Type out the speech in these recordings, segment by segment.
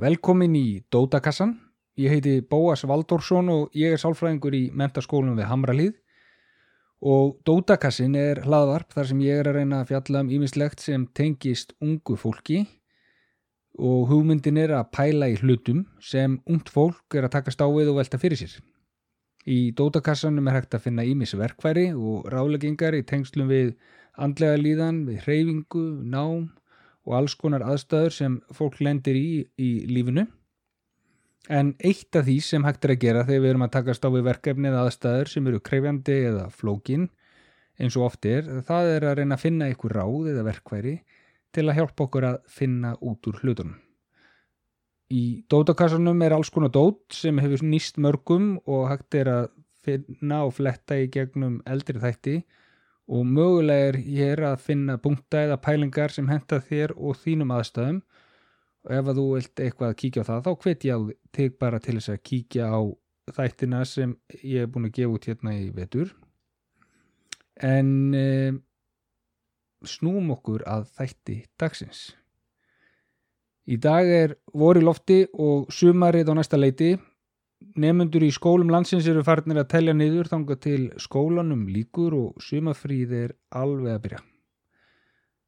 Velkomin í Dótakassan. Ég heiti Bóas Valdórsson og ég er sálfræðingur í mentaskólum við Hamralíð og Dótakassin er hlaðvarp þar sem ég er að reyna að fjalla um ímislegt sem tengist ungu fólki og hugmyndin er að pæla í hlutum sem ungt fólk er að taka stáið og velta fyrir sér. Í Dótakassanum er hægt að finna ímis verkværi og ráleggingar í tengslum við andlega líðan, við hreyfingu, nám og alls konar aðstæður sem fólk lendir í í lífinu. En eitt af því sem hægt er að gera þegar við erum að takast á við verkefni eða aðstæður sem eru krefjandi eða flókin eins og oft er, það er að reyna að finna ykkur ráð eða verkværi til að hjálpa okkur að finna út úr hlutunum. Í dótakassanum er alls konar dót sem hefur nýst mörgum og hægt er að finna og fletta í gegnum eldri þætti og mögulega er hér að finna punkta eða pælingar sem henda þér og þínum aðstæðum. Og ef að þú vilt eitthvað að kíkja á það þá hvet ég á þig bara til þess að kíkja á þættina sem ég er búin að gefa út hérna í vetur. En e, snúm okkur að þætti dagsins. Í dag er voru lofti og sumarið á næsta leiti Nefnundur í skólum landsins eru farnir að telja niður þanga til skólanum líkur og sumafríð er alveg að byrja.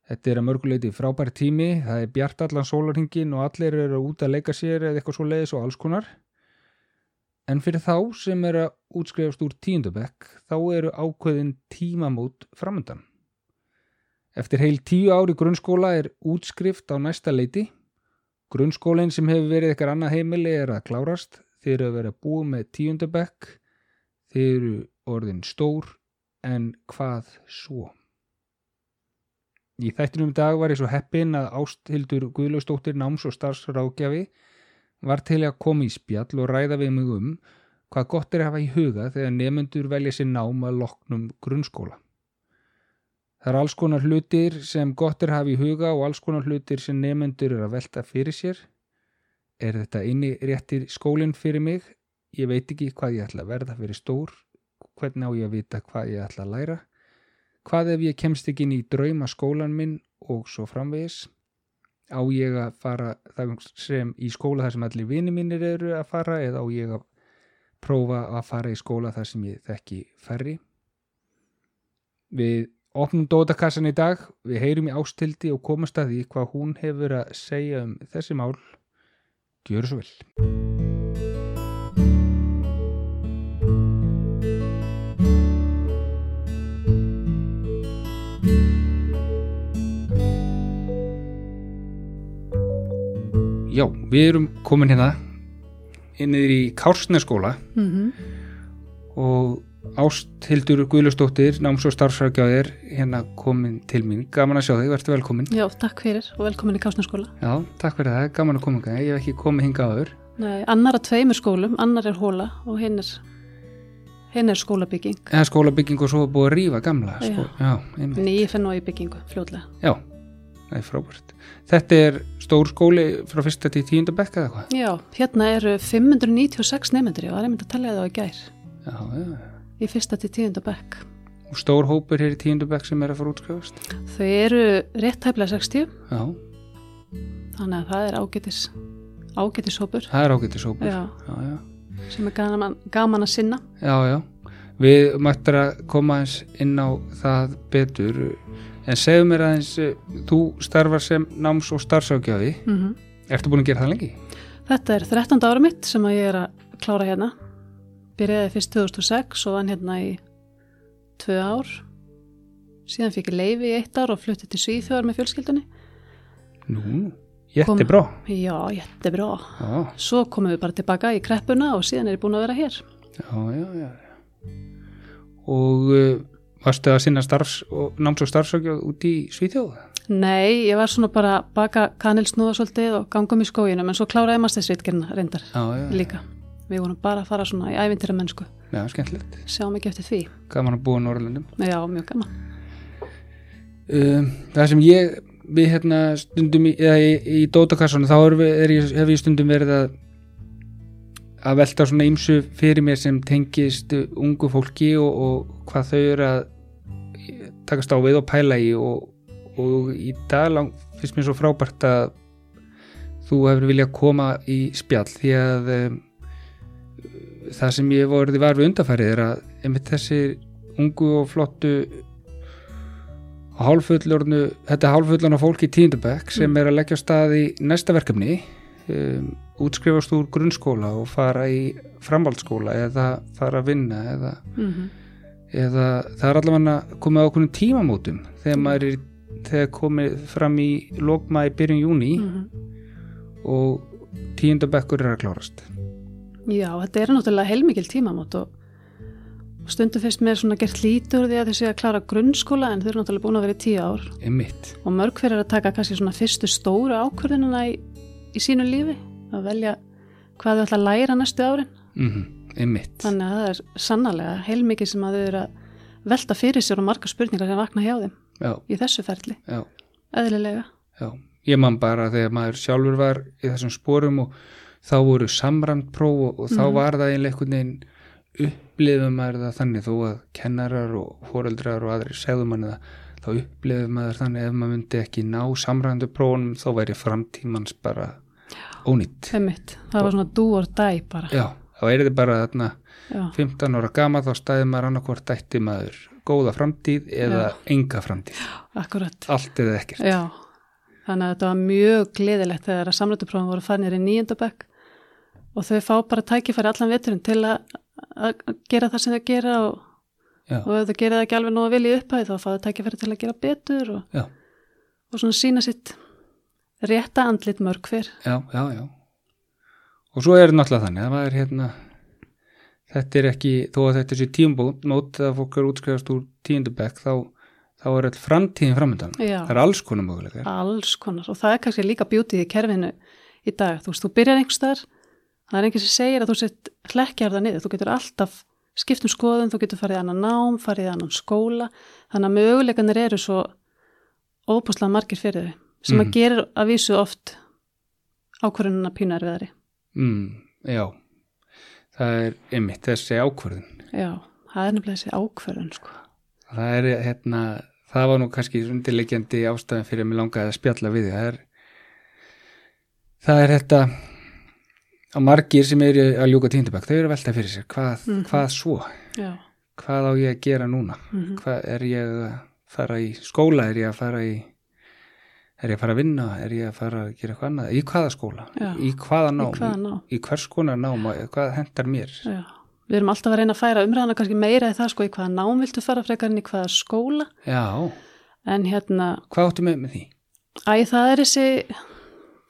Þetta er að mörguleiti frábær tími, það er bjart allan sólarhingin og allir eru út að leika sér eða eitthvað svo leiðis og alls konar. En fyrir þá sem er að útskrifast úr tíundabekk þá eru ákveðin tímamót framöndan. Eftir heil tíu ári grunnskóla er útskrift á næsta leiti. Grunnskólinn sem hefur verið eitthvað annað heimili er að klárast þeir eru að vera búið með tíundabekk þeir eru orðin stór. En hvað svo? Í þættinum dag var ég svo heppin að Ásthildur Guðlaustóttir náms og starfsrákjafi var til að koma í spjall og ræða við mig um hvað gott er að hafa í huga þegar nefnendur velja sér nám að loknum grunnskóla. Það er alls konar hlutir sem gott er að hafa í huga og alls konar hlutir sem nefnendur er að velta fyrir sér er þetta inni réttir skólinn fyrir mig? Ég veit ekki hvað ég ætla að verða fyrir stór. Hvernig á ég að vita hvað ég ætla að læra? Hvað ef ég kemst ekki inn í drauma skólan minn og svo framvegis? Á ég að fara sem í skóla þar sem allir vini mínir eru að fara eða á ég að prófa að fara í skóla þar sem ég þekki færri? Við opnum dótakassan í dag. Við heyrum í ástildi og komast að því hvað hún hefur að segja um þessi mál Gjör svo vel. Já, við erum komin hérna innir í Kársneskóla mm -hmm. og Ásthildur Guðlustóttir, náms- og starfsrækjaðir hérna komin til mín. Gaman að sjá þig, verður velkomin. Já, takk fyrir og velkomin í Kásnarskóla. Já, takk fyrir það, gaman að koma ekki. Ég hef ekki komið hinga áður. Nei, annar að tveimur skólum, annar er hóla og hinn er, hinn er skólabygging. Eða skólabygging og svo búið að rífa gamla. Já. Skó... Já, einmitt. Nýi fenn og í byggingu, fljóðlega. Já, það er frábært. Þetta er stór skóli frá fyrsta til tíunda bekka eða hvað? Já, hérna eru 596 nefnendur, ég var einmitt að tellja það á í gær, Já, já, já. Í fyrsta til tíunda bekk. Og stór hópur hér í tíunda bekk sem er að fara útskrifast? Þau eru rétt tæplega 60, Já, þannig að það er ágætis, ágætis hópur það er ágættis hópur. Já. já, já. sem er gaman, gaman að sinna. Já, já. Við mættum að koma eins inn á það betur. En segðu mér aðeins, þú starfar sem náms- og starfságjafi. Mm Ertu búin að gera það lengi? Þetta er 13. ára mitt sem að ég er að klára hérna. Byrjaði fyrst 2006 og vann hérna í tvö ár. Síðan fikk ég leifi í eitt ár og flutti til Svíþjóðar með fjölskyldunni. Nú, jättebra. Já, jättebra. Já, Svo komum við bara tilbaka í kreppuna og síðan er ég búin að vera hér. já, já, já. Og uh, varstu að sinna starfs og náms- og starfságjaf út í Svíþjóð? Nei, ég var svona bara baka kanilsnúða svolítið og gangum í skóginum en svo kláraði maður stæðsreitgerna reyndar Já, já, líka. Við vorum bara að fara svona í ævintýra mennsku. já, skemmtilegt. Sjáum ekki eftir því. Gaman að búa í Norrlundum. Já, mjög gaman. Um, það sem ég, við hérna stundum í, eða í, í dótakassunum, þá er, er hef ég stundum verið að að velta svona ýmsu fyrir mér sem tengist ungu fólki og, og hvað þau eru að takast á við og pæla í og, og í dag lang, finnst mér svo frábært að þú þú hefur viljað koma í spjall því að um, það sem ég vorði var við undarfærið er að einmitt þessi ungu og flottu hálfullornu þetta hálfullorna fólk í tíundabæk sem Mm. er að leggja stað í næsta verkefni um, útskrifast úr grunnskóla og fara í framhaldsskóla eða fara að vinna eða, mm eða það er allavega komið ákveðnum tímamótum þegar maður er þegar komið fram í lókma í byrjun júni Mhm. og tíundabekkur er að klárast Já, þetta er náttúrulega heilmikil tímamót og stundum finnst mér svona gert lítur því að þessi að klára grunnskóla en þau eru náttúrulega búin að vera í tíu ár. Einmitt, og mörg fyrir að taka kannski svona fyrstu stóru ákvörðunina í, í sínu lífi að velja hvað þau ætla að læra næstu árin. Mm einmitt. Þannig að það er sannarlega heilmikið sem að þau eru að velta fyrir sér og marga spurningar sem vakna hjá þeim já, í þessu ferli, já, eðlilega. Já. Ég man bara þegar maður sjálfur var í þessum sporum og þá voru samræmt próf og, og þá Mhm. var það einlega einhvern veginn upplifum maður það þannig þó að kennarar og foreldrar og aðrir segðu manni það þá upplifum maður þannig ef maður myndi ekki ná samræmdu prófunum þá væri framtímans bara ónýtt. Einmitt. það var svona do or die bara. Já, þá er þið bara þarna Já. 15 ára gama þá stæði maður annarkvort ætti maður góða framtíð eða enga framtíð. Akkurat. Allt eða ekkert. Já, þannig að þetta var mjög gleðilegt þegar að samrættuprófum voru farnir í nýjöndabæk og þau fá bara tækifæri allan veturinn til að, að gera það sem þau gera og, og ef þau gera það ekki alveg nógu vel í upphæði þá fá þau tækifæri til að gera betur og, og svona sína sitt rétta andlit mörg hver. já, já, já. Og svo er náttúrulega þannig að maður hérna þetta er ekki, þó að þetta er sér tíumbót nót að fólk er útskrifast úr tíundabæk þá, þá er all framtíðin framöndan það er alls konar möguleikar. Alls konar. Og það er kannski líka bjútið í kerfinu í dag. Þú veist, þú byrjar einhvers þar, það er einhver sem segir að þú sett hlekkjar það niður. Þú getur alltaf skipt um skoðun, þú getur farið annan nám, farið annan skóla. Þannig að möguleikanir eru svo óbúslega margir fyrir þau sem Mhm. að gerir að vísu oft ákvörðununa pínu erfiðari. mm, já það er einmitt þessi ákvörðun Já, það er nefnilega þessi ákvörðun, sko. það er hérna það var nú kannski undirleikjandi ástæðan fyrir að mér langaði að spjalla við þig það er það er þetta á margir sem eru að ljúka tíndabæk þau eru að velta fyrir sér hvað, Mhm. hvað svo? Já, hvað á ég að gera núna? Mm hvað er ég að fara í skóla? Er ég að fara í er ég að fara að vinna? Er ég að fara að gera eitthvað annað? Í hvaða skóla, Já. í hvaða í nám? hvaða ná. í hvers konar nám? Hvað hendar mér? Já, við erum alltaf að reyna að færa umræðana kannski meira í það, sko, í hvaða nám viltu fara frekar en í hvaða skóla. já, En hérna, hvað áttu með með því? Æ, það er þessi,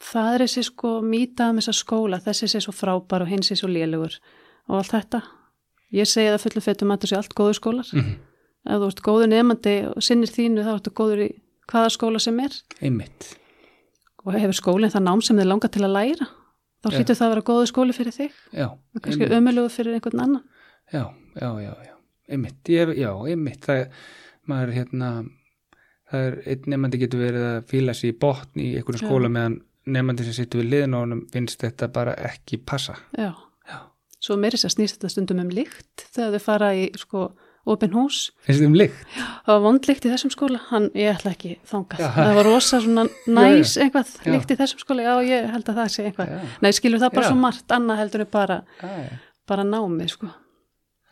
það er þessi sko mýta um þessa skóla, þessi sé svo frábær og hins sé svo lélugur og allt þetta. Ég segi það fullu fettum að þetta sé allt góður skólar. mm Ef þú ert góður nefandi og sinnir þínu þá ertu góður í hvaða skóla sem er einmitt, og hefur skólinn það nám sem þið langar til að læra. Þá hlýtur það að vera góður skóli fyrir þig já og kannski ömulugur fyrir einhvern annan. já, já, já, já, einmitt ég, já, einmitt, það maður hérna það er, einn nefandi getur verið að fíla sér í botn í einhverjum Já. skóla meðan nefandi sem sittur við liðin og honum finnst þetta bara ekki passa Já. já. Svo meiri sér snýst þetta stundum um lykt þegar þau fara í sko opin hús finnst þið um lykt? Það var vondlykt í þessum skóla, hann, ég ætla ekki þangað. Já. Það var rosa svona næs eitthvað Já. lykt í þessum skóla, já ég held að það sé eitthvað. Já, Nei, skilur það bara Já. svo margt, annað heldur en bara, já, já. bara námið, sko.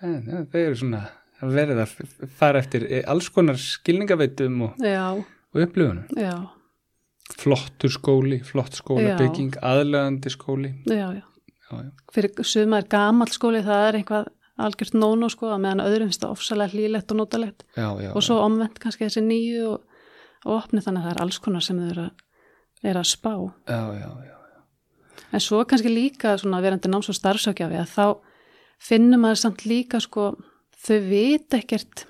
Það eru svona að verða að fara eftir alls konar skilningaveitum og, Já, og upplifunum. Flottur skóli, flott skólabygging, aðlegandi skóli. já, já. Já. Fyrir suma er gamall skóli, það er eitthvað algjört nónu, sko, að meðan öðrum finnst það ofsalega hlýlegt og notalegt. Og svo omvend kannski þessi nýju og, og opni þannig að það er alls konar sem þau eru að, eru að spá. En svo kannski líka svona verandi náms- og starfsökjafi að þá finnum maður samt líka sko, þau vita ekkert,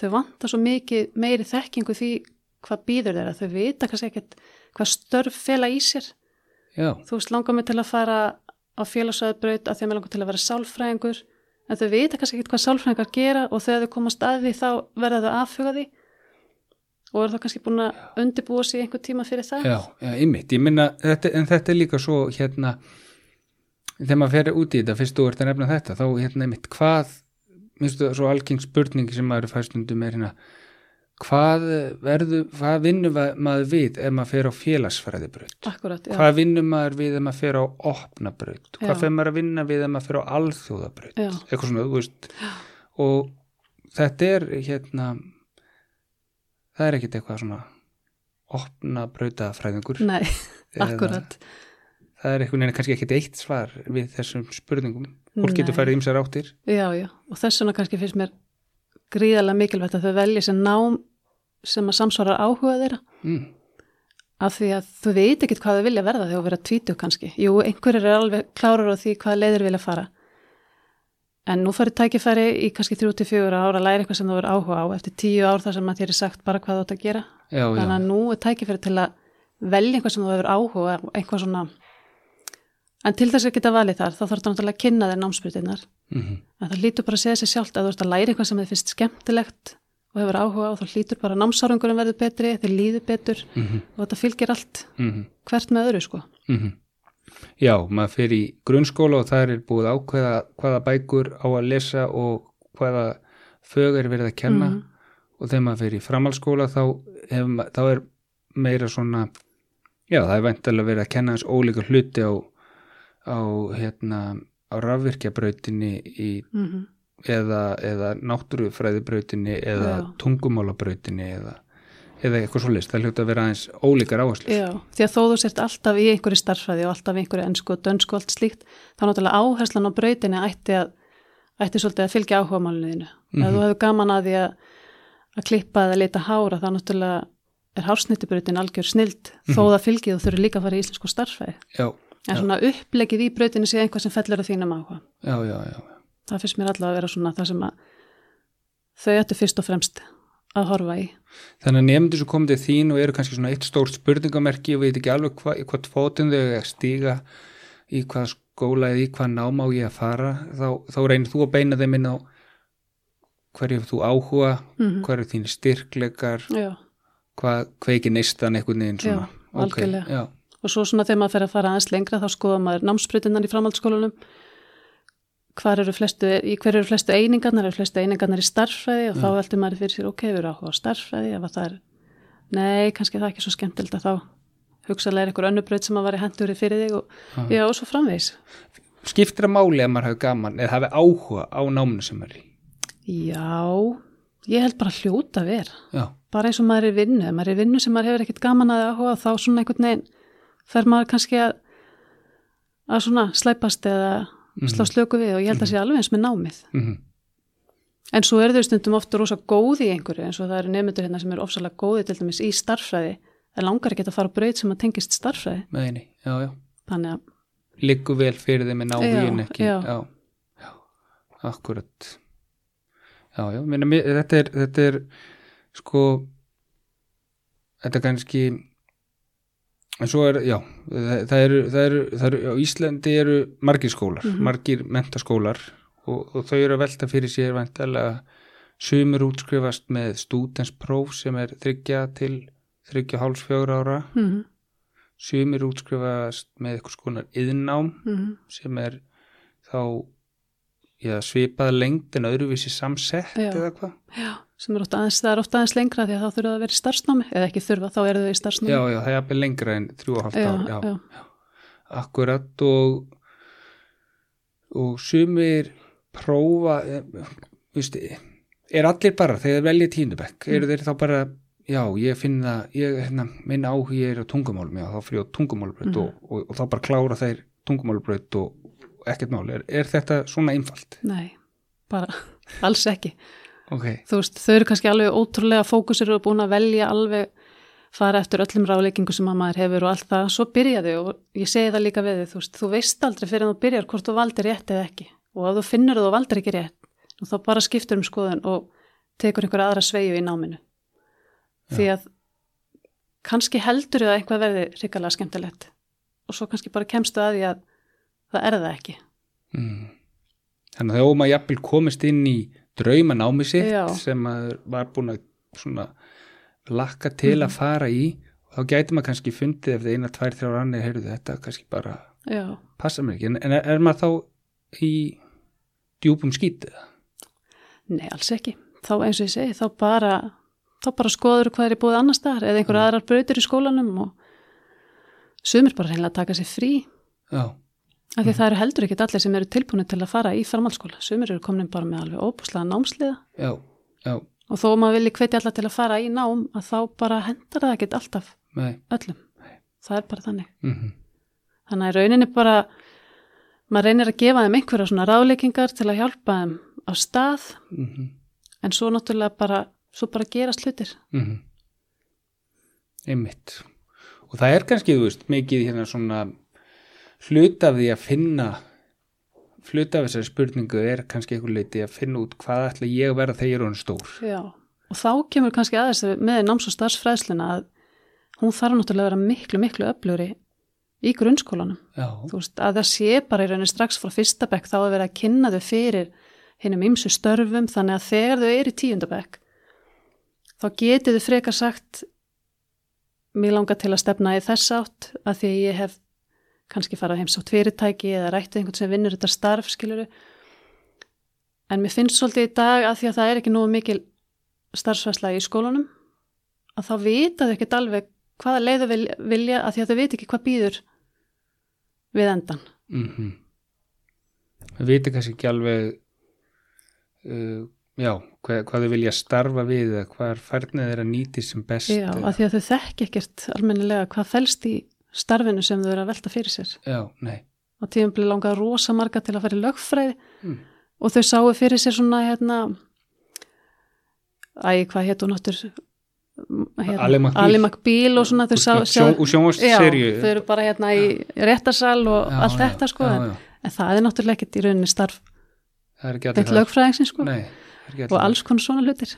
þau vanta svo mikið meiri þekkingu því hvað býður þeirra, þau vita kannski ekkert hvað störf fela í sér. já, Þú veist, langar mig til að fara á félagsöðbraut að að mér langar til að vera sálfræðingur, en þau vita kannski ekkert hvað sálfræðingar gera og þegar þau komast að því þá verða þau aðfuga því og eru þá kannski búin að undirbúa sig einhver tíma fyrir það. já, ymmit. Ég minna, þetta, en þetta er líka svo hérna, þegar maður fer út í þetta, fyrst þú ert að nefna þetta, þá hérna ymmit, hvað, minnstu svo algeng spurning sem maður fæstundum er hérna, hvað verður, hvað vinnur va- maður við ef maður fer á félagsfræðibraut? Hvað vinnur maður við ef maður fer á opnabraut, hvað fer maður að vinna við ef maður fer á alþjóðabraut? Eitthvað svona, þú veist. Og þetta er hérna það er ekkit eitthvað svona opna brautafræðingur nei, akkurat. Það er eitthvað neina kannski ekkit eitt svar við þessum spurningum. Fólk getur farið ímsar áttir. Já, já, og þess vegna kannski finnst mér gríðarlega mikilvægt að þau velji sem nám sem að samsvarar áhuga þeirra mm. af því að þú veit ekkit hvað þau vilja verða þegar þú vera tvítug kannski. Jú, einhverjir er alveg klárar á því hvaða leiðir vilja fara. En nú farið tækifæri í kannski 3-4 ára að læra eitthvað sem þú verður áhuga á eftir 10 ár þar sem að þér er sagt bara hvað þú átt að gera. já, já, Þannig að nú er tækifæri til að velja eitthvað sem þú verður áhuga eitthvað svona. En til þess að geta valið þar, þá þarf þetta náttúrulega að kynna þér námsbrytinnar. mm En það lítur bara að segja sér sjálft að þú ert að læra eitthvað sem þið finnst skemmtilegt og hefur áhuga á, þá lítur bara námsárangurinn verður betri, þið líður betur -hmm. og þetta fylgir allt Mm hvert með öðru sko. -hmm. já, maður fer í grunnskóla og það er búið ákveða hvaða bækur á að lesa og hvaða fög er verið að kenna Mhm. og þegar maður fer í framhalskóla þá, hef, þá er meira svona já, það er á, hérna á rafvirkjabrautinni í Mm -hmm. eða, eða náttúrufræðibrautinni eða Já. tungumálabrautinni eða, eða eitthvað svoleiðist, það hljóta að vera aðeins ólíkar áherslu Já, því að þó þú sért alltaf í einhverju starffræði og alltaf í einhverju ennsku og dönsku og allt slíkt, þá náttúrulega áherslan á brautinni ætti að ætti svolítið að fylgja áhuga málunniðinu. Mm Ef þú hefur gaman að því að, að klippa eða lita hára, þá náttúrulega er hársnittibrautin algjör snild þó það fylgið og þurfi líka að fara í íslensku starffræði. já, En svona upplegið í brautinni sé einhvað sem fellur á þínum áhuga. já, já, já, Það finnst mér allavega að vera svona það sem að þau ættu fyrst og fremst að horfa í. Þannig að nefndir sem komið til þín og eru kannski svona eitt stórt spurningamerki og veit ekki alveg hva, hvað fótum þau að stíga í hvað skóla eða í hvað náma á ég að fara þá, þá reynir þú að beina þeim inn á hverju þú áhuga Mm hverju þín styrkleikar Já, hvað kveiki neistan einhvern veginn svona. Já, og svo svona þegar maður fer að fara aðeins lengra þá skoða maður námsbrytinnar í framhaldsskólanum. Hvar eru flestu, í hver eru flestu einingarnar, eru flestu einingarnar í starffræði og þá veldur maður fyrir sér, ok, við erum áhuga á starffræði ef að það er, nei, kannski er það ekki svo skemmtild að þá hugsalega er einhver önnubraut sem að var í henduri fyrir þig og, já, og svo framvegis. skiptir að máli að maður hafi gaman eða hafi áhuga á náminu sem er í? Já, ég held bara hljóta já, bara eins og maður er vinnu, ef maður er vinnu sem maður hefur ekkert gaman að áhuga þá svona einhvern veginn fer maður kannski að, að svona slæpast eða slá slöku við og ég held að sé alveg eins með námið. mm En svo eru þau stundum ofta rosa góði í einhverju eins og það eru nefndur hérna sem eru ofsalega góði til dæmis í starffræði. Það langar ekki að fara braut sem að tengist starffræði. með henni, já, já Þannig að, liggur vel fyrir þeim en áhugin Já, ekki já. já, já, akkurat já, já, minna, þetta er þetta er sko þetta er kannski en svo er, já það, eru, það eru, það eru á Íslandi eru margir skólar, Mhm. margir mentaskólar og, og þau eru að velta fyrir sér vantarlega sumur útskrifast með stúdenspróf sem er þryggja til þryggja háls fjögur ára. Mm sumir útskrifast með eitthvað skonar yðnám -hmm, sem er þá já, svipað lengt en öðruvísi samsett Já. eða hvað. Já, sem er ofta aðeins, það er ofta aðeins lengra því að þá þurfa það að vera í starfsnámi eða ekki þurfa, þá eru þau í starfsnámi. já, já, það er jafnvel lengra en þrjú og já, ár já, já, akkurat og og sumir prófa eh, viðst, er allir bara þegar þeir velja tíndabekk Mm. eru þeir þá bara já, ég finn það, ég, hérna, minn áhugi er á tungumálum, já, þá fyrir á tungumálbraut Mhm. og, og, og þá bara klára þeir tungumálbraut og, og ekkert mál, er, er þetta svona einfalt? nei, bara alls ekki. Ok, Þú veist, þau eru kannski alveg ótrúlega fókusir og búin að velja alveg fara eftir öllum ráleikingu sem að maður hefur og allt það, svo byrjaði og ég segi það líka við þig, þú veist, þú veist aldrei fyrir að þú byrjar hvort þú valdir rétt eða ekki. Og ef þú finnur að þú valdir ekki rétt og þá bara skiptur um skoðun og tekur einhver aðra sveiju í náminu. Því að kannski heldur það eitthvað verði hrikalega skemmtilegt og svo kannski bara kemstu að því að það er það ekki. Mm. þannig að þegar maður jafnvel komist inn í draumanámi sitt Já. sem var búin að svona lakka til Mhm. að fara í. Og þá gæti maður kannski fundið eftir eina, tvær, þrjár annir, heyrðu þetta kannski bara Já, passa mér ekki, en, en er, maður þá í djúpum skítið? nei, alls ekki. Þá eins og ég segi, þá bara þá bara skoður hvað er búið annar staðar eða einhverja aðrar brautir í skólanum og sumir bara reynilega taka sér frí. Já, af því það eru heldur ekkit allir sem eru tilbúinu til að fara í framhaldsskóla. Sumir eru komin bara með alveg óbúslega námsliða. Já, já, og þó maður vilji hvetja alla til að fara í nám að þá bara hendar það ekkit alltaf nei, öllum. Það er bara þannig. Mhm, þannig að rauninni bara maður reynir að gefa þeim einhverja svona ráðleikingar til að hjálpa þeim á stað. Mhm, en svo náttúrulega bara svo bara gerast hlutir. Mhm. Einmitt. Og það er kannski, þú veist, mikið hérna svona hlut af því að finna hlut af þessari spurningu er kannski einhver leiti að finna út hvað ætla ég að vera þegar hann stór. Já. og þá kemur kannski aðeins með náms- og starfsfræðsluna að hún þarf náttúrulega að vera miklu miklu öflugri í grunnskólanum veist, að það sé bara í rauninni strax frá fyrsta bekk þá að vera að kynna þau fyrir hinnum ymsu störfum þannig að þegar þau eru í tíundabekk þá getið þau frekar sagt mér langar til að stefna í þess átt að því ég hef kannski farað heimsátt fyrirtæki eða rættið einhvern sem vinnur þetta starf skiluru en mér finnst svolítið í dag að því að það er ekki nú mikil starfsvæsla í skólanum að þá vita þau ekkert alveg hvaða leiðu vilja að því að þau veit ekki hvað býður við endan. mhm. Við veitum kannski ekki alveg uh, já, hvað, hvað þau vilja starfa við eða hvað er færnið þeirra nýti sem best. Já, eða- að því að þau þekki ekkert almennilega hvað felst í starfinu sem þau eru að velta fyrir sér. Já, nei. Á tíum blir langað rosa marga til að fara í lögfræði Mm. og þau sáu fyrir sér svona hérna æ, hvað hétt hún áttur McBeal. Ali McBeal og svona þau sá, sjá, Sjón, og sjónvarsserju. Já, þau eru bara hérna í réttarsal og Já, allt já, þetta sko já, en, já. en það er náttúrulega ekkert í rauninni starf Það er ekki allir beint lögfræðingsins sko Nei, það er ekki allir og alls konar svona hlutir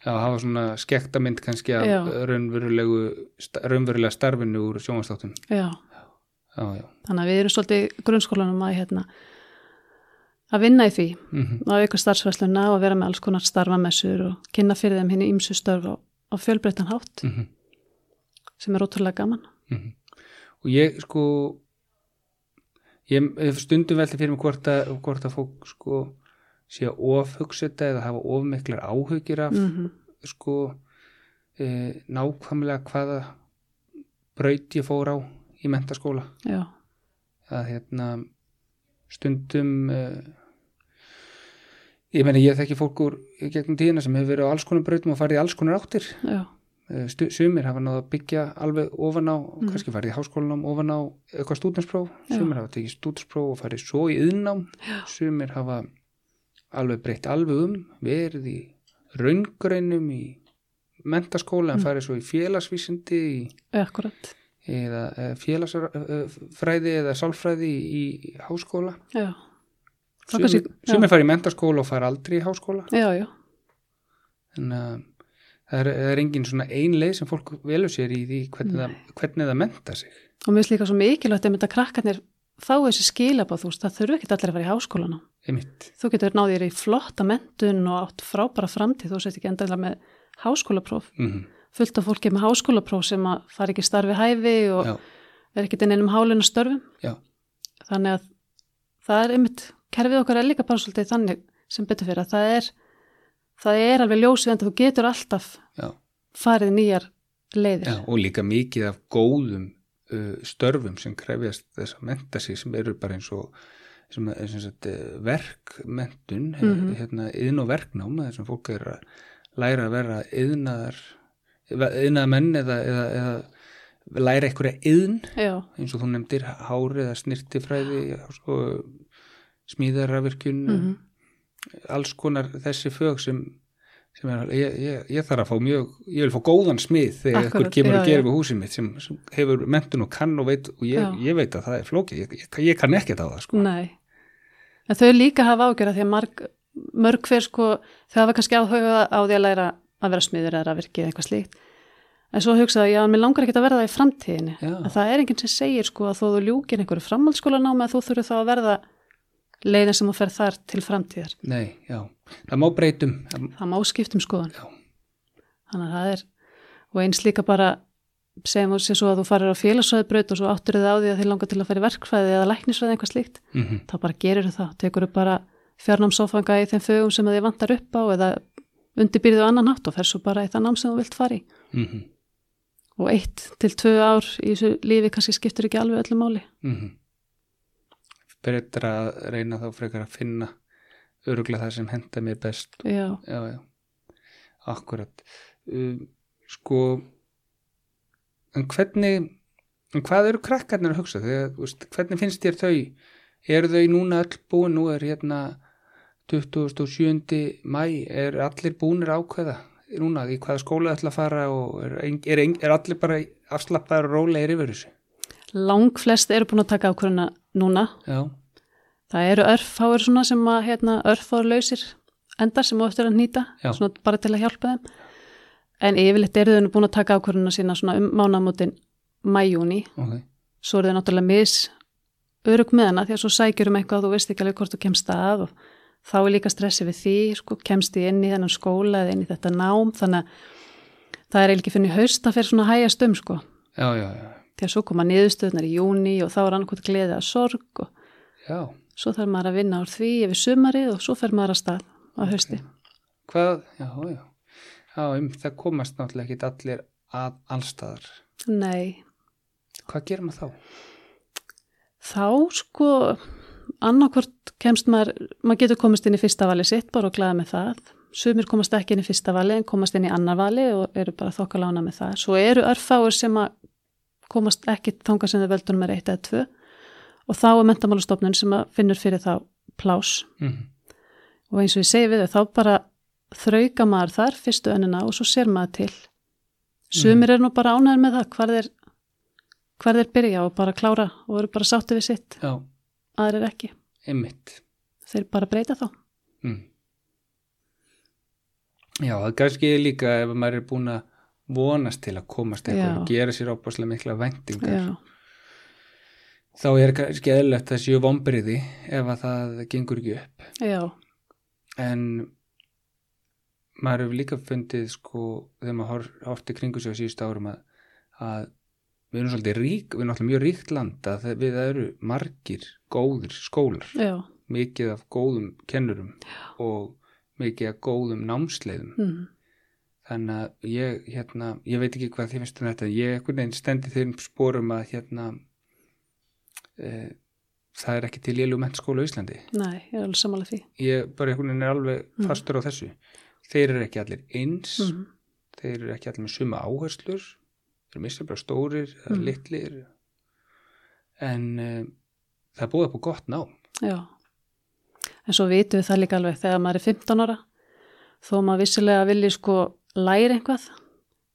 Já, hafa svona skektamynd kannski af Já. raunverulegu, sta- raunverulega starfinu úr sjónvastáttum. Já, Já, já. þannig að við erum svolítið grunnskólanum að hérna að vinna í því Mm að auka starfsvæsluna og vera með alls konar starfamessur og kynna fyrir þeim henni ímsu störf á, á fjölbreyttan hátt -hmm. sem er ótrúlega gaman. Mhm. Og ég sko, ég stundum velti fyrir mig hvort að, hvort að fólk sko sé að ofhugsa þetta eða hafa ofmiklar áhugir af Mm sko e, nákvæmlega hvaða braut ég fór á í mentaskóla. Já, að hérna stundum uh, ég meina ég þekki fólk úr í gegnum tíðina sem hefur verið á alls konar brautum og farið í alls konar áttir. Uh, stu, sumir hafa náða að byggja alveg ofan á, Mhm. kannski farið í háskólanám ofan á eitthvað stúdenspróf, Já. sumir hafa tekið stúdenspróf og farið svo í yðnám sumir hafa alveg breytt alveg um, verið í raungreinum í mentaskóla en Mm. farið svo í félagsvísindi í akkurat. eða félagsfræði eða sálfræði í, í háskóla. Já, sumir, sumir fara í mentaskóla og fara aldrei í háskóla. Já, já, en uh, það, er, er engin svona ein leið sem fólk velur sér í því hvernig, það, hvernig það menta sig. Og mér finnst líka svo mikilvægt að mynda krakkarnir fá þessi skilabáð, þú veist, það þurfu ekki allir að fara í háskólana. einmitt, Þú getur náðið þér í flotta mentun og átt frábæra framtíð, þú sett ekki endalega með háskólapróf. mm Fullt af fólki með háskólapróf sem að fara ekki starfi hæfi og já, er ekkert inn einum hálinu störfum. já, Þannig að það er einmitt, kerfið okkar er líka bara svolítið þannig sem betur fyrir að það er, það er alveg ljósið en þú getur alltaf já, farið nýjar leiðir. já og líka mikið af góðum störfum sem krefjast þess að menta sig sem eru bara eins og sem sagt, eh, verkmentun Mhm. hérna, yðn og verknám þar sem fólk er að læra að vera yðnaðar yðnaðar menn eða, eða, eða læra einhverja yðn Já, eins og þú nefndir hári eða snirtifræði og smíðarafirkjun mhm, alls konar þessi fög sem er, ég, ég, ég þarf að fá mjög ég vil fá góðan smið þegar Akkurat, einhver kemur já, að gera við húsið mitt sem, sem hefur mentun og kann og veit og ég, ég veit að það er flókið ég, kann ekkert á það sko. nei. En þau líka hafa ágjörða því að marg, mörg hver sko, þau hafa kannski áhuga á því að læra að vera smiður eða að virki eða eitthvað slíkt. En svo hugsaði, já, mér langar ekki að verða það í framtíðinni. Já. Að það er enginn sem segir sko að þú ljúkir einhverju framhaldsskólanámi að þú þurfur þá að verða leiðin sem þú fer þar til framtíðar. nei, já, það má breytum Það má skiptum skoðan. Já. Þannig að það er, og eins líka bara segjum við sér svo að þú farir á félagsvæðbraut og svo áttur þið á því að þið langar til að fara í verkfræði eða læknisfræði eitthvað slíkt, mm -hmm. þá bara gerir það, tekur upp bara fjarnámsófanga í þeim fögum sem þið vantar upp á eða undirbyrðu annan hátt og fer svo bara í það nám sem þú vilt fara í mm og eitt til tvö ár í þessu lífi kannski skiptur ekki alveg öllu máli -hmm. Betra að reyna þá frekar að finna öruglega það sem henda mér best. Já, já, já, akkurat um, sko en hvernig en hvað eru krakkarnir að hugsa? Þegar, veist, hvernig finnst þér þau? Eru þau núna öll búin? Nú er hérna 27. mæ er allir búinir ákveða núna í hvaða skóla ætla að fara og er, er, er, allir bara afslappaður og rólegir yfir þessu? Lang flest eru búin að taka ákvöruna núna. Já, það eru örfáir svona sem að hérna, örfáir lausir endar sem eftir að nýta bara til að hjálpa þeim. En yfirleitt eru þau búin að taka ákvöruna sína svona um mánamótin mæjúni ok. Svo eru þau náttúrulega mis örug með hana því að svo sækjur um eitthvað þú veist ekki alveg hvort þú kemst að og þá er líka stressi við því, sko, kemst ég inn í þennan skóla eða inn í þetta nám. Þannig að það er ekki fyrir haust að fyrir svona hægast um sko. Já, já, já, að svo koma niðurstöðnar í júni og þá er annarkvæmt gleði að sorg og já. svo þarf maður að vinna úr því yfir sumarið og svo fer maður að stað á hausti. hvað, já, já já, um, það komast náttúrulega ekki allir að allstaðar Nei, hvað gerir maður þá? þá sko annarkvort kemst maður, maður getur komist inn í fyrsta vali sitt bara og glæða með það. Sumir komast ekki inn í fyrsta vali en komast inn í annar vali og eru bara þokkalána með það. Svo eru örfáir sem að komast ekki þangað sem þau völdunum er eitt eða tvö. Og þá er mentamálastofnun sem finnur fyrir þá plás Mm og eins og ég segi við þau þá bara þrauka maður þar fyrstu önina og svo sér maður til. Sumir er nú bara ánæður með það hvar þeir, hvar þeir byrja og bara klára og eru bara sáttu við sitt. Já, aðrir ekki, einmitt. Þeir bara breyta þá. Mm. já, það kannski er líka ef maður er búin að vonast til að komast eitthvað og gera sér opaslega mikla væntingar. Já, þá er kannski eðlert að séu vombriði ef að það gengur ekki upp. Já, en maður hefur líka fundið sko þegar maður horfti kringu sig á síðustu árum að, að við erum svolítið rík, við erum alltaf mjög ríkt land að það- við eru margir góðir skólar, já. Mikið af góðum kennurum og mikið af góðum námsleiðum. Mm. Þannig að ég hérna, ég veit ekki hvað þið finnst um þetta ég einhvern veginn stendi þeim sporum að hérna e, það er ekki til lélu mennskóla á Íslandi nei, ég er alveg sammála því ég bara einhvern veginn er alveg Mm. fastur á þessu þeir eru ekki allir eins mm. þeir eru ekki allir með suma áherslur þeir eru mistur bara stórir Mm. litlir en uh, það er búið upp á gott nám já en svo vitum við það líka alveg þegar maður er 15 ára þó maður vissilega vilji sko læra eitthvað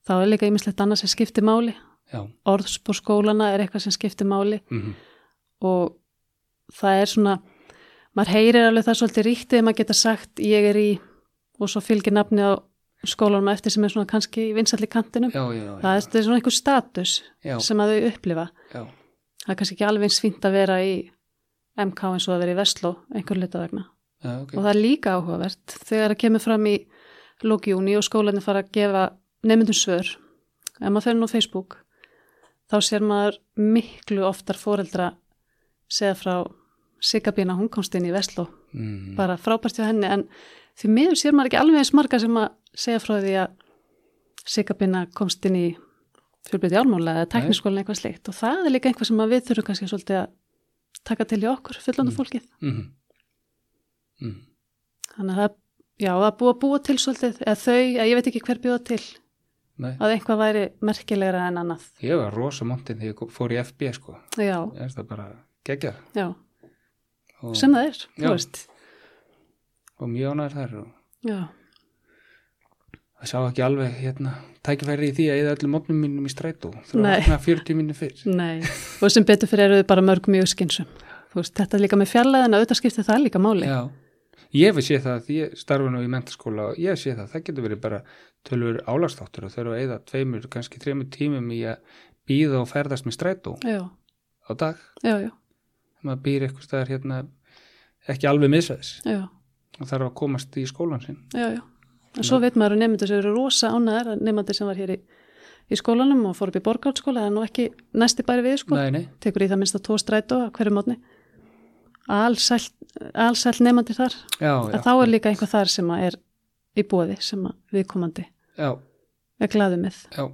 þá er líka ýmislegt annað sem skiptir máli. Já, orðspór skólana er eitthvað sem skiptir máli. Mm og það er svona maður heyrir alveg það svolítið ríktið maður geta sagt ég er í og svo fylgir nafni á skólanum eftir sem er svona kannski í vinsalli kantinum. Já, já, já, það er, svona einhver status sem að þau upplifa. Já, það er kannski ekki alveg eins fínt að vera í MK eins og að vera í Vestló einhver hluta vegna. Já, ok. Og það er líka áhugavert þegar það kemur fram í lókjúni og skólanir fara að gefa nefndum svör. Ef maður fer nú Facebook þá sér maður miklu oftar foreldra segja frá Sigabína, hún komst inn í Vestló. Mm, bara frábært hjá henni en því miður sér maður ekki alveg eins marga sem að segja frá því að Sigabína komst inn í fjölbreytti álmála eða tekniskólinn eitthvað slikt og það er líka einhvað sem við þurfum kannski svolítið að taka til í okkur, fullandu Mm. fólkið. Mm, þannig að það, já, er að búa til svolítið, eða þau, eða ég veit ekki hver bjóða til nei, að eitthvað væri merkilegra en annað. Ég var rosa montin þegar ég fór í FB sko, já, ég það bara gegja já, og, sem það er, þú veist. Og mjög ánæður þar og já, það sá ekki alveg hérna tækifæri í því að eða öllum mótnum mínum í strætó. Þú Nei. var 40 mínum fyrr. Nei. Og sem betur fyrir eru þau bara mörg mjög skynsum veist, þetta er líka með fjarlæðina auðvitað skiptir það líka máli. Já, ég hef séð það því ég starfa nú í mentaskóla og ég hef séð það, það getur verið bara tölur álagstáttur og þurfa að eða tveimur, kannski þreimur tímum í að býða og ferðast með strætó já, á dag, já, já, maður býr eitthvað staðar hérna ekki alveg misvæðis já, og þarf að komast í skólan sinn. Já, já. En svo veit maður að nefndir sem eru rosa ánæðar að nefndir sem var hér í, í skólanum og fór upp í borgálskóla, er nú ekki næsti bæri við sko, Nei, nei, tekur í það minnst að tvo strætó hverju mótni allsælt nefndir þar já, já þá er líka einhver þar sem er í bóði sem að viðkomandi já, er glaðu með. já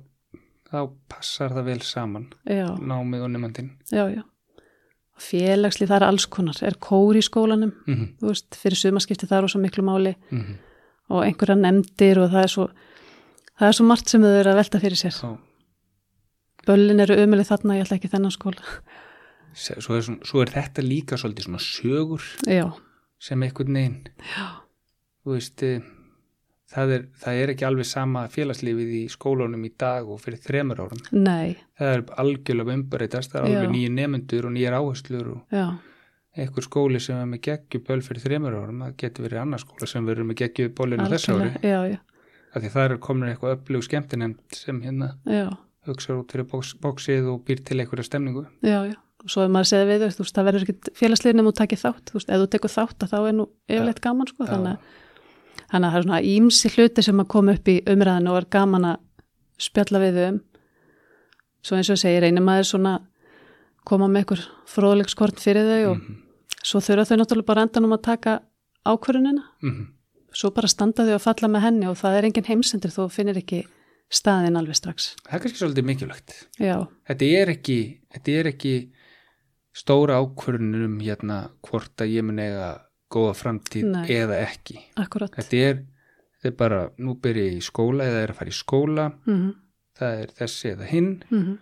þá passar það vel saman Já, námið og já. Félagslið það er alls konar, er kór í skólanum, mm -hmm. þú veist, fyrir sumaskipti það er svo miklu máli mm og einhverja nefndir og það er svo, það er svo margt sem þau eru að velta fyrir sér. Böllin eru ömuleg þarna, ég ætla ekki þennan skóla. Svo, er, svona- svo er þetta líka svolítið svona sögur Já, sem einhvern veginn veist eh, það er, það er ekki alveg sama félagslífið í skólunum í dag og fyrir þremur árum. Nei, það er algjörlega umbreytast, það er alveg nýju nefnendur og nýjar áherslur og já, einhver skóli sem er með geggjuböl fyrir þremur árum, það getur verið annar skóla sem verður með geggjubólinu þess ári. Já, já, af því það er komin eitthvað upplug skemmtinemnd sem hérna já, hugsa út fyrir bóks, bóksið og býr til einhverja stemningu. Já, já. Og svo ef maður segði við þau, þú veist, það verður ekki félagslið nema þú takir þátt, þú veist, ef þú tekur þátt þá er nú yfirleitt gaman, sko, þannig að þannig að það er svona ímsi hluti sem að koma upp í umræðinu og er gaman að spjalla við þau um. Svo eins og ég segi, reynir maður svona koma með ykkur fróðleikskorn fyrir þau og Mhm, svo þurfa þau náttúrulega bara endan um að taka ákvörunina mhm. svo bara standa þau að falla með henni og það er engin heimsendur þú finnir ekki staðin alveg strax. Það er kannski svolítið mikilvægt. Já, þetta er ekki, þetta er ekki stóra ákvörðunum um hérna hvort að ég mun eiga góða framtíð Nei. eða ekki. Akkurat þetta er, þetta er bara nú byrja ég í skóla eða er að fara í skóla. Mm það er þessi eða hinn. -hmm.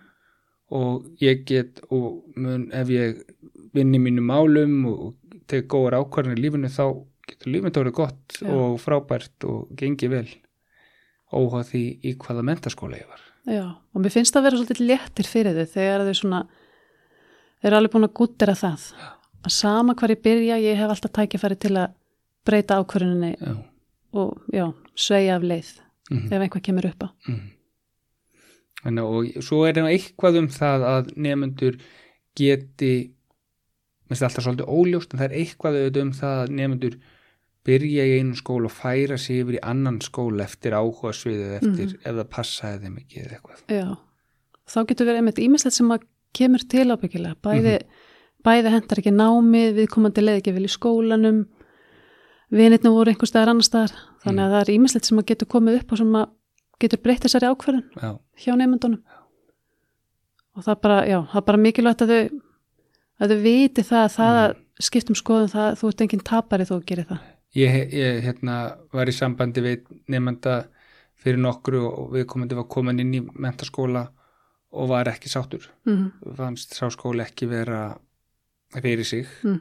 og ég get og mun ef ég vinn í mínum málum og tek góðar ákvarðanir í lífinu þá getur lífinu verið gott Já. og frábært og gengi vel. Óháð því í hvaða mentaskóla ég var. Já, og mér finnst það að vera svolítið léttir fyrir þau þegar þau svona þau eru alveg búin að gúttera það. Að sama hvar ég byrja, ég hef alltaf tækifæri til að breyta ákvöruninni já, og já, sveigja af leið mm ef einhvað kemur upp á. Mm. Þannig, og svo er það eitthvað um það að nefnendur geti minnst alltaf svolítið óljóst en það er eitthvað auðvitað um það að nefnendur byrja í einu skóla og færa sig yfir í annan skóla eftir áhuga sviðið eftir ef það passaði þeim ekki eða eitthvað. Já, þá getur verið einmitt ímislegt sem að kemur til ábyggilega. Bæði, bæði hendar ekki námið, viðkomandi leið ekki vel í skólanum, vinirnum voru einhver staðar annar staðar. Þannig að það er ímislegt sem að getur komið upp og sem að getur breytt þessari ákverðin Já, hjá nefndunum. Og það er bara, já, það er bara mikilvægt að þau, að þau viti það að það að skiptum skoðum það, þú ert enginn tapari þú gerir það. ég, ég hérna, var í sambandi við nefnda fyrir nokkru og viðkomandi var komin inn í mentaskóla og var ekki sáttur. Mm fannst sá skóla ekki vera fyrir sig. Mm.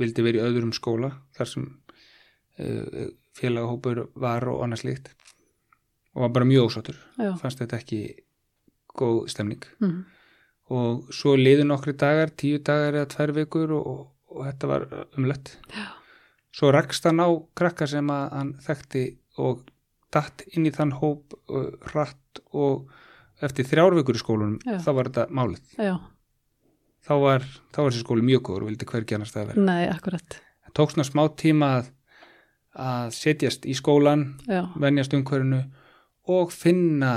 vildi vera í öðrum skóla þar sem uh, félagahópur var og annars líkt og var bara mjög ósáttur. Já. fannst þetta ekki góð stemning. Mm og svo liðu nokkri dagar, tíu dagar eða tvær vikur og, og þetta var umlett Já. svo rakst hann á krakka sem að hann þekkti og datt inn í þann hóp uh, rætt og eftir þrjár vikur í skólunum Já. þá var þetta málið Já, þá var, var þessi skóli mjög góður og vildi hvergi annars það vera. nei. Það tók svona smá tíma að, að setjast í skólan, Já, venjast umhverfinu og finna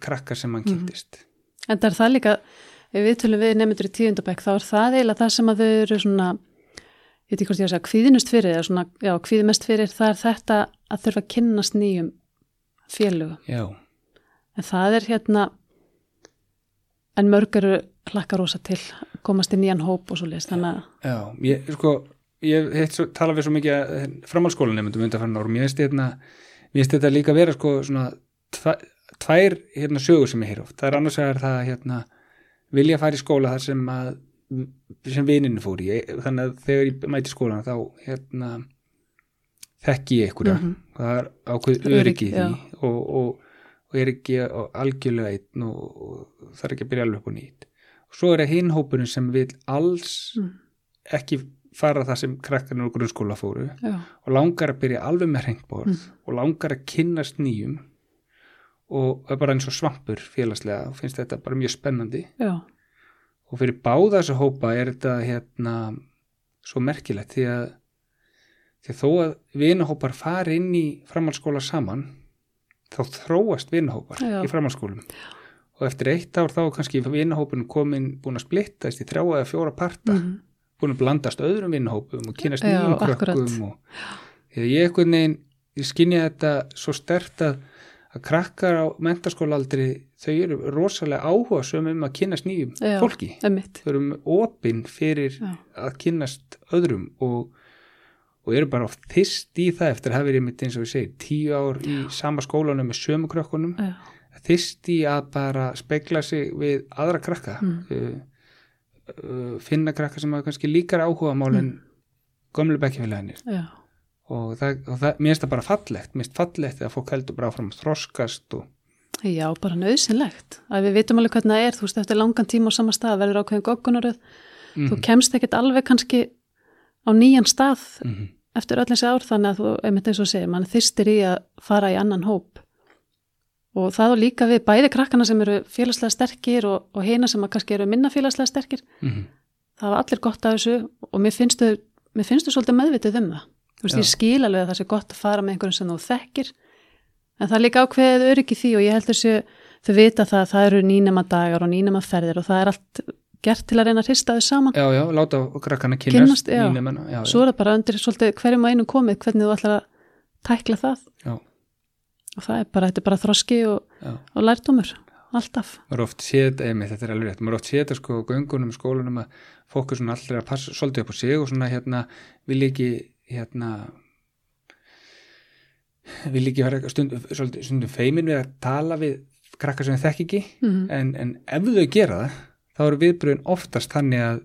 krakkar sem hann Mhm. kynntist. En það er það líka, ef við tölum við nefndur í tíundabæk, þá er það eiginlega það sem að þau eru svona, ég veit ekki hvort ég að segja, kvíðinust fyrir, eða svona, já, kvíðimest fyrir, það er þetta að þurfa að kynnast nýjum félögum. En það er hérna, en mörg eru hlakka rosa til, að komast í nýjan hóp og svo leist, þannig að, já, ég, sko, ég hef svo, tala við svo mikið að framhaldsskólanum um undanfærin árum, ég veist hérna, mér finnst þetta líka vera sko svona tva, tvær hérna sögur sem ég heyr oft. Það er annars vegar það hérna, vilja fara í skóla þar sem að sem vininu fór í þannig að þegar ég mæti skólan þá hérna þekki ég einhverja Mhm. það er ákveð Öryggi, og, og, og er ekki algjörlega einn og, er ekki að byrja alveg upp og nýtt og svo er það hinn hópurinn sem vil alls Mm. ekki fara það sem krakkarnir og grunnskóla fóru já, og langar að byrja alveg með hreintborð Mm. og langar að kynnast nýjum og er bara eins og svampur félagslega og finnst þetta bara mjög spennandi já, og fyrir báða þessu hópa er þetta hérna svo merkilegt því að, því að þó að vinahópar fari inn í framhaldsskóla saman þá þróast vinahópar Já. í framhaldsskólum og eftir eitt ár þá kannski vinahópin komin búin að splittast í þrjá eða fjóra parta mhm, búin að blandast öðrum vinahópum og kynast nýjum krökkum og ég einhvern veginn ég skinni þetta svo stert að, að krakkar á mentaskólaaldri þau eru rosalega áhuga sem um að kynast nýjum Já. fólki Emmitt. þau eru opinn fyrir Já. að kynnast öðrum og, og eru bara oft þist í það eftir að hafa verið mitt eins og við segir tíu ár í sama skólanum með sömu krökkunum Já. þist í að bara spegla sig við aðra krakka Mm. uh, uh, finna krakka sem hafa kannski líkar áhuga mál en gömlu bekkjafélaginir Já. og, það, og það, mér finnst það bara fallegt mér finnst fallegt að fólk heldur bara áfram þroskast og Já, bara nöðsynlegt. Að við vitum alveg hvernig það er, þú veist, eftir langan tíma á sama stað verður ákveðin goggunaröð. mm Þú kemst ekkert alveg kannski á nýjan stað -hmm. Eftir öll þessi ár þannig að þú, einmitt eins og segir, mann þystir í að fara í annan hóp. Og það og líka við bæði krakkana sem eru félagslega sterkir og, og hina sem kannski eru minna félagslega sterkir. Mm Það var allir gott af þessu og mér finnst þau, mér finnst þau svolítið meðvitið um það. Þú veist, Já. ég skil alveg að það sé gott að fara með einhverjum sem þú þekkir en það er líka ákveðið öryggi því og ég held þessu þau vita það að það eru nýnema dagar og nýnema ferðir og það er allt gert til að reyna að hrista þau saman. já, já, láta krakkana já. nýnemana, já, Svo er það bara undir svolítið hverjum og einum komið hvernig þú ætlar að tækla það Já. og það er bara, þetta er bara þroski og, og lærdómur, alltaf. maður oft séð, einmitt, þetta er alveg rétt maður oft séð þetta sko göngunum í skólanum að fólk er svona allra að passa svolítið upp á sig og svona hérna vil ekki hérna vil ekki vera stundum, svolítið, stundum feimin við að tala við krakkar sem þekk ekki Mm. en, en ef þau gera það þá eru viðbröðin oftast þannig að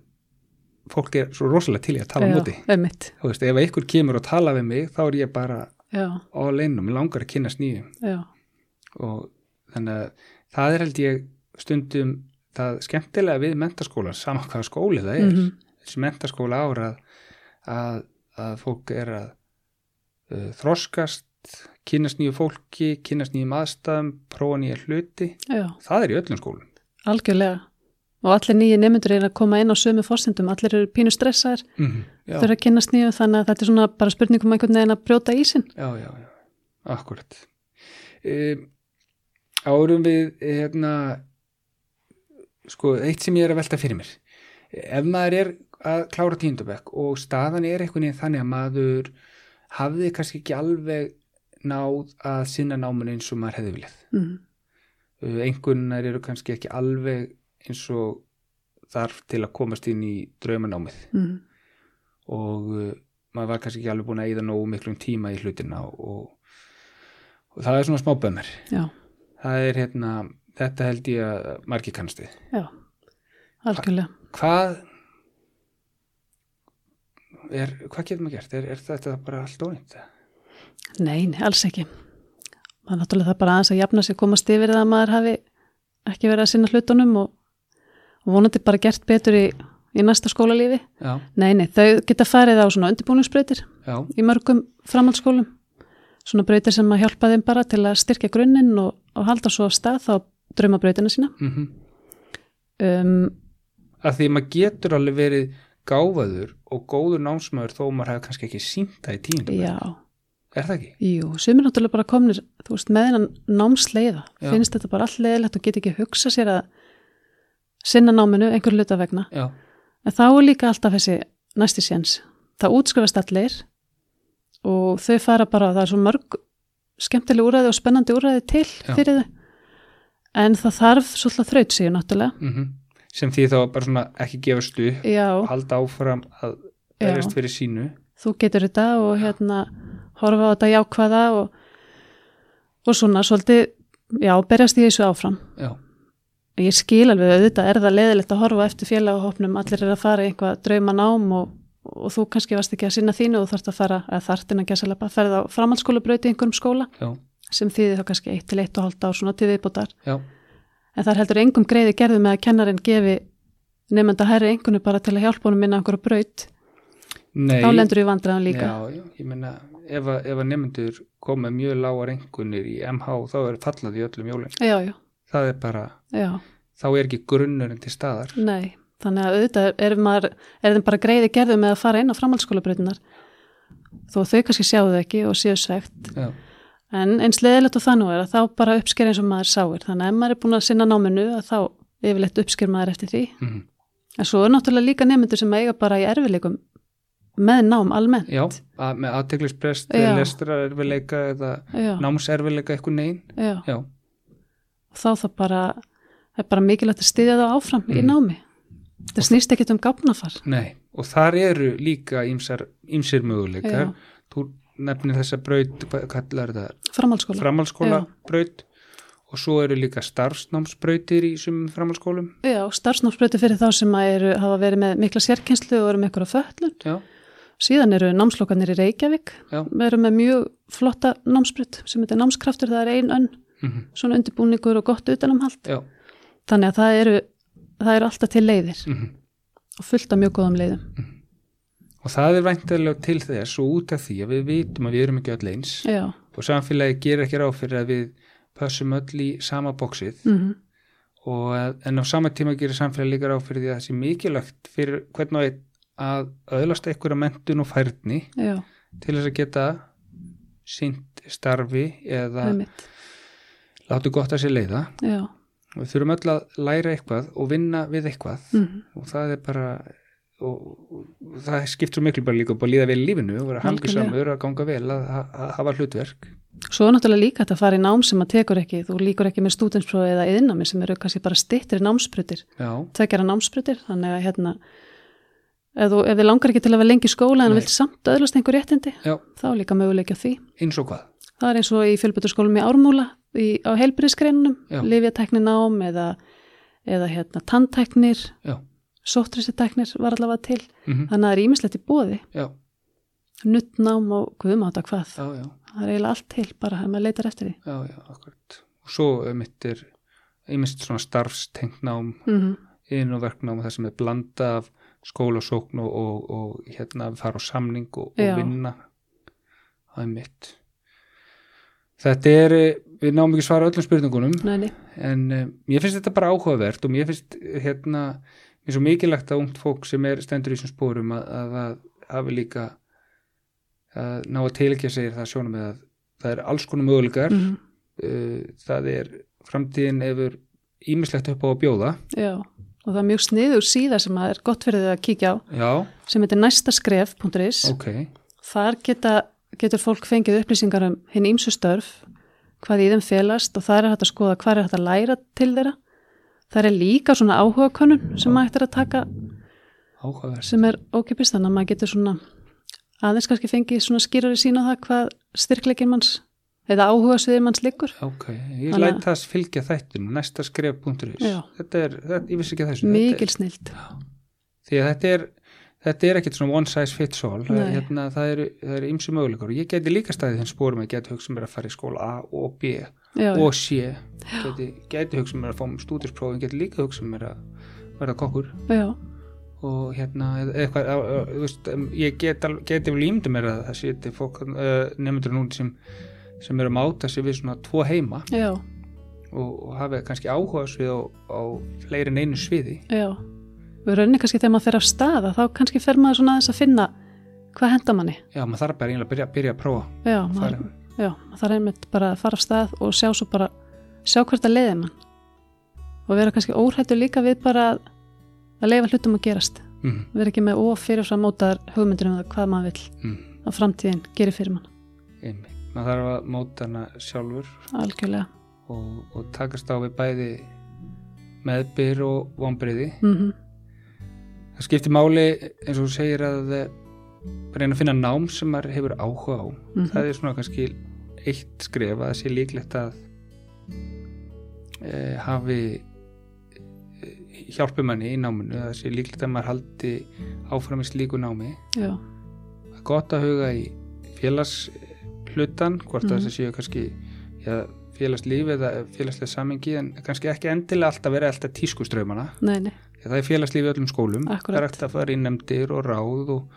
fólk er svo rosalega til í að tala á móti. Einmitt, þú veist, ef einhver kemur og tala við mig þá er ég bara já, all in og mér langar að kynast nýjum og þannig að það er held ég stundum það skemmtilega við mentaskólan sama hvaða skóli það er. Mhm. þessi mentaskóla ára að, að, að fólk er að uh, þroskast kynast nýju fólki, kynast nýjum aðstæðum prófa nýja hluti, já, það er í öllum skólum. Algjörlega. Og allir nýju nefndur er að koma inn á sömu fórsendum, allir eru pínu stressaðir, mm -hmm. þau eru að kynast nýju þannig að þetta er svona bara spurningum einhvern veginn að brjóta ísinn. já, já, já, akkurat um, árum við hérna sko, eitt sem ég er að velta fyrir mér ef maður er að klára tíundabekk og staðan er einhvern veginn þannig að maður hafði kannski ekki alveg náð að sinna náminu eins og maður hefði viljað Mm. uh, einhvernar eru kannski ekki alveg eins og þarf til að komast inn í draumanámið Mm. og uh, maður var kannski ekki alveg búin að eyða nógu miklum tíma í hlutina og, og það er svona smá bömmir það er hérna, þetta held ég að margir kannast við já, algjörlega. hvað er, hvað getur maður gert er, er þetta bara allt ónýtt Nei, nei, alls ekki. Það er náttúrulega það bara aðeins að jafna sig komast yfir það að maður hafi ekki verið að sinna hlutunum og, og vonandi bara gert betur í, í næsta skólalífi. já, Nei, nei, þau geta farið á svona undirbúningsbreytir í mörgum framhaldsskólum. Svona breytir sem að hjálpa þeim bara til að styrkja grunninn og, og halda svo af stað þá draumabreytina sína. mm Um, að því maður getur alveg verið gáfaður og góður námsmaður þó maður hefur kannski ekki sínt það í tíundum já, er það ekki? jú, sumir náttúrulega bara komnir, þú veist, með hennan námsleiða. Já. Finnst þetta bara all leðilegt og get ekki hugsa sér að sinna náminu einhver hluta vegna. Já, En þá er líka alltaf þessi næsti séns. Það útskrifast allir og þau fara bara, það er svo mörg skemmtileg úræði og spennandi úræði til Já. fyrir þau. En það þarf svolítið þraut sig náttúrulega. mm sem því þá bara svona ekki gefast upp Já, halda áfram að berjast fyrir sínu þú getur þetta og hérna horfa á þetta jákvæða og, og svona svolítið, já, berjast í þessu áfram. já, Ég skil alveg auðvitað er það leðilegt að horfa eftir félagahopnum, allir er að fara einhvað drauma nám og, og þú kannski varst ekki að sinna þínu og þarft að fara, að þartin að gæsa lepa, ferða á framhaldsskólabrauti í einhverjum skóla já, sem þýði þá kannski 1 til 1,5 ár svona til viðbútar. já, En það er heldur engum greiði gerðu með að kennarinn gefi nefnda herri einhverju bara til að hjálpa honum minna einhverju nei. Þá lendur í vandræðan líka. já, ég meina ef að, ef að nefndur koma mjög lágar engunir í MH þá er fallað í öllum jólinn það er bara, já, þá er ekki grunnurinn til staðar nei. Þannig að auðvitað er, maður, er þeim bara greiði gerðu með að fara inn á framhaldsskólabrautinar. Þó þau kannski sjáu þau ekki og séu svegt. já, En eins leðilegt og það nú er að þá bara uppsker eins og maður sáir. Þannig að ef maður er búin að sinna náminu að þá yfirleitt uppsker maður eftir því. mm En svo er náttúrulega líka nefndur sem eiga bara í erfileikum með nám almennt. já, að, með aðteglisprest, lestrarerfileika eða námserfileika eitthvað negin, já. já, Og þá það bara, það er bara mikilvægt að styðja það áfram í Mm. námi. Það snýst ekkit um gáfnafar. nei, og þar eru líka möguleikar, Já, þú nefnir þessa braut, framhaldsskóla. framhaldsskóla braut og svo eru líka starfsnámsbrautir í sumum framhaldsskólum, Já, starfsnámsbreytu fyrir þá sem eru, hafa verið með mikla sérkenslu og eru með ykkur á föllun. já, Síðan eru námslokanir í Reykjavík. Við erum með mjög flotta námsbreyt sem heitir námskraftur, það er ein önn, mhm, svona undirbúningur og gott utanamhald. já, Þannig að það eru, það eru alltaf til leiðir mhm. og fullt af mjög góðum leiðum. Og það er væntalega til þess og út af því að við vitum að við erum ekki öll eins Já, og samfélagi gerir ekki ráð fyrir að við passum öll í sama bóksið mm og að, en á sama tíma gerir samfélagi líka ráð fyrir því að það sé mikilvægt fyrir hvern og einn að öðlast einhverja mentun og færni já, til þess að geta sínt starfi eða einmitt. látu gott að sér leiða. Já, Við þurfum öll að læra eitthvað og vinna við eitthvað. Mm og það er bara og, og það skipt svo miklu bara líka upp að líða vel lífinu og vera hamgisamur að ganga vel að, að, að hafa hlutverk. Svo er náttúrulega líka að fara í nám sem að tekur ekki, þú líkur ekki með stúdensprófi eða yðnami sem eru kannski bara styttri námsbrytir, já, tveggjara námsbrytir, þannig að hérna, ef, þú, ef þið langar ekki til að vera lengi í skóla en vilt samt öðlast einhver réttindi, já, þá líka möguleiki á því. eins og hvað? Það er eins og í fjölbæturskólum í Ármúla í, á heilbyrðisgreinunum, lifjatekni nám eða, eða hérna tannteknir, já, sóttristiteknir var allavega til, mm þannig að það er ímislegt í bóði, nuttnám og guðmáta hvað. já, já, Það er eiginlega allt til bara ef maður leitar eftir því. já, já, akkurat. Og svo mitt er einmitt svona starfstengt nám Mm inn og verknám og það sem er blanda af skólasókn og, og, og hérna fara á samning og, og vinna. Það er mitt þetta er eh, við náum ekki svara öllum spurningunum Nei, nei. en um, ég finnst þetta bara áhugavert og mér finnst hérna mér er svo mikilvægt að ungt fólk sem er stendur í þessum spórum að, að það hafi líka að ná að tilekja segir það sjónum með að það er alls konar möguleikar. Mm uh, það er framtíðin hefur ímislegt upp á að bjóða. Já, og það er mjög sniður síða sem að er gott fyrir þau að kíkja á já, sem heitir næstaskref.is ok. Þar geta, getur fólk fengið upplýsingar um hinn ímsu störf, hvað í þeim felast og það er hægt að skoða hvað er hægt að læra til þeirra. Það er líka svona áhuga könnun sem maður hægt er að taka áhugavert sem er ókipist þannig að maður getur svona aðeins kannski fengið svona skýrari sína það hvað styrkleikin manns eða áhuga sviðir manns liggur. ok, ég að- læt það fylgja þættin næsta skref.is þetta er, þetta, ég vissi ekki þessu Mikil snilt. því að þetta er þetta er ekkit svona one size fits all. Hérna, það eru, eru ymsi möguleikar og ég geti líka staðið þeim spórum að ég geti hugsa mér að fara í skóla A og B Já, og C. Geti, geti hugsa mér að fá mér stúdinsprófin geti líka hugsa mér að verða kokkur. Já, og hérna eitthvað, veist, ég geti vel ímynda mér að það sé til fólk uh, nefndur núna sem, sem eru að máta sig við svona tvo heima. Já, og, og hafa kannski áhuga svið á, á fleiri en einu sviði. Já. Við rauninni kannski þegar maður fer af staða þá kannski fer maður svona aðeins að finna hvað henda manni. já, maður þarf bara einlega að byrja, byrja að prófa. Já, að maður, já, það er einmitt bara að fara af stað og sjá svo bara, sjá hvert að leiði mann. Og vera kannski óhættur líka við bara að, leifa hlutum að gerast. Mm, vera ekki með of fyrirfram mótaðar hugmyndir um það hvað maður vill mm, að framtíðin gerir fyrir mann, einmitt. Maður þarf að móta hana sjálfur. Algjörlega. Og, og takast á við bæði meðbyr og vonbriði mm það skiptir máli eins og þú segir að eh, reyna að finna nám sem maður hefur áhuga á. Mhm. það er svona kannski eitt skref að það sé líklegt að e, hafi e, hjálpi manni í náminu það sé líklegt að maður haldi áfram í slíku námi. Já, það er gott að huga í félagshlutan hvort Mhm. að það séu kannski ja, félagslíf eða félagslega samengi en kannski ekki endilega alltaf vera alltaf tískuströymana það er félagslíf í öllum skólum. Akkúrat. það er eftir að fara í nefndir og ráð og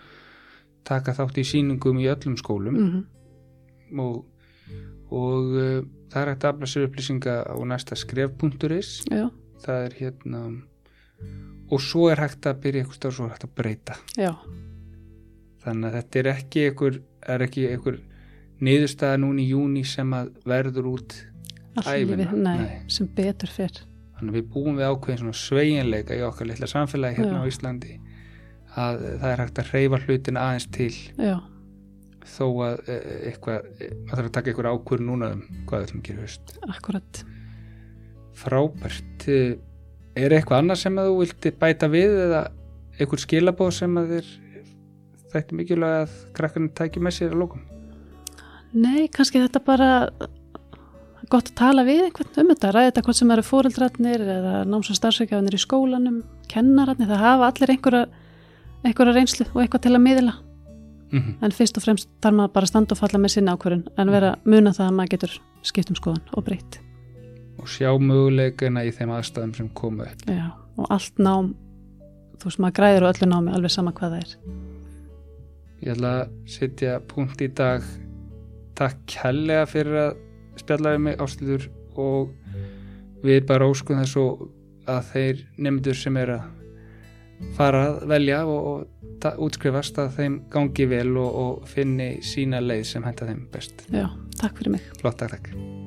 taka þátt í sýningum í öllum skólum. Mm og, og uh, það er hægt að afla sér upplýsinga á næsta já, það er hérna og svo er hægt að byrja eitthvað og svo er hægt að breyta. Já, þannig að þetta er ekki einhver, er ekki einhver niðurstaða núna í júni sem að verður út nei. sem betur fyrr þannig að við búum við ákveðin svona sveginleika í okkar litla samfélagi hérna Já. á Íslandi að það er hægt að hreyfa hlutin aðeins til já, þó að eh, eitthvað, eh, maður þarf að taka eitthvað ákvörð núna um hvað við ætlum að gera í haust. Akkurat. Frábært. Eh, er eitthvað annað sem að þú vilti bæta við eða eitthvað skilabóð sem að þér þætti mikilvæg að krakkarnir tæki með sér að lókum Nei, kannski þetta bara gott að tala við einhvern um þetta, ræða þetta hvort sem eru fóreldrarnir eða náms- og starfsveikjafinir í skólanum kennararnir, það hafa allir einhverja einhverja reynslu og eitthvað til að miðla. Mm -hmm. en fyrst og fremst þarf maður bara að standa og falla með sinna ákvörun en vera muna það að maður getur skipt um skoðan og breytt. Og sjá möguleikana í þeim aðstæðum sem komu upp. Já, og allt nám þú veist maður græður og öllu námi alveg sama hvað það er. Ég ætla að setja punkt í dag. Takk kærlega fyrir að spjalla við mig áslýður og við bara óskum þess að þeir nefndur sem er að fara að velja og, og útskrifast að þeim gangi vel og, og finni sína leið sem henda þeim best. Já, takk fyrir mig. Flott takk takk